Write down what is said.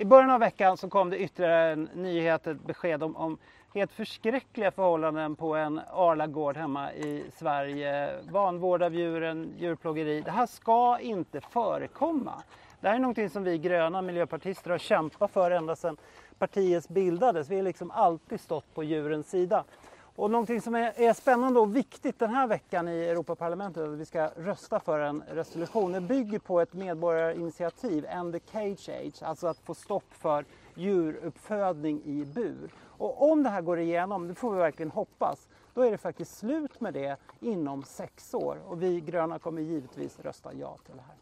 I början av veckan så kom det ytterligare en nyhet, ett besked om, om helt förskräckliga förhållanden på en Arlagård hemma i Sverige. Vanvård av djuren, djurplågeri. Det här ska inte förekomma. Det här är någonting som vi gröna miljöpartister har kämpat för ända sedan partiet bildades. Vi har liksom alltid stått på djurens sida. Och någonting som är, är, spännande och viktigt den här veckan i Europaparlamentet, att vi ska rösta för en resolution, det bygger på ett medborgarinitiativ, End the Cage Age, alltså att få stopp för djuruppfödning i bur. Och om det här går igenom, det får vi verkligen hoppas, då är det faktiskt slut med det inom sex år. Och vi gröna kommer givetvis rösta ja till det här.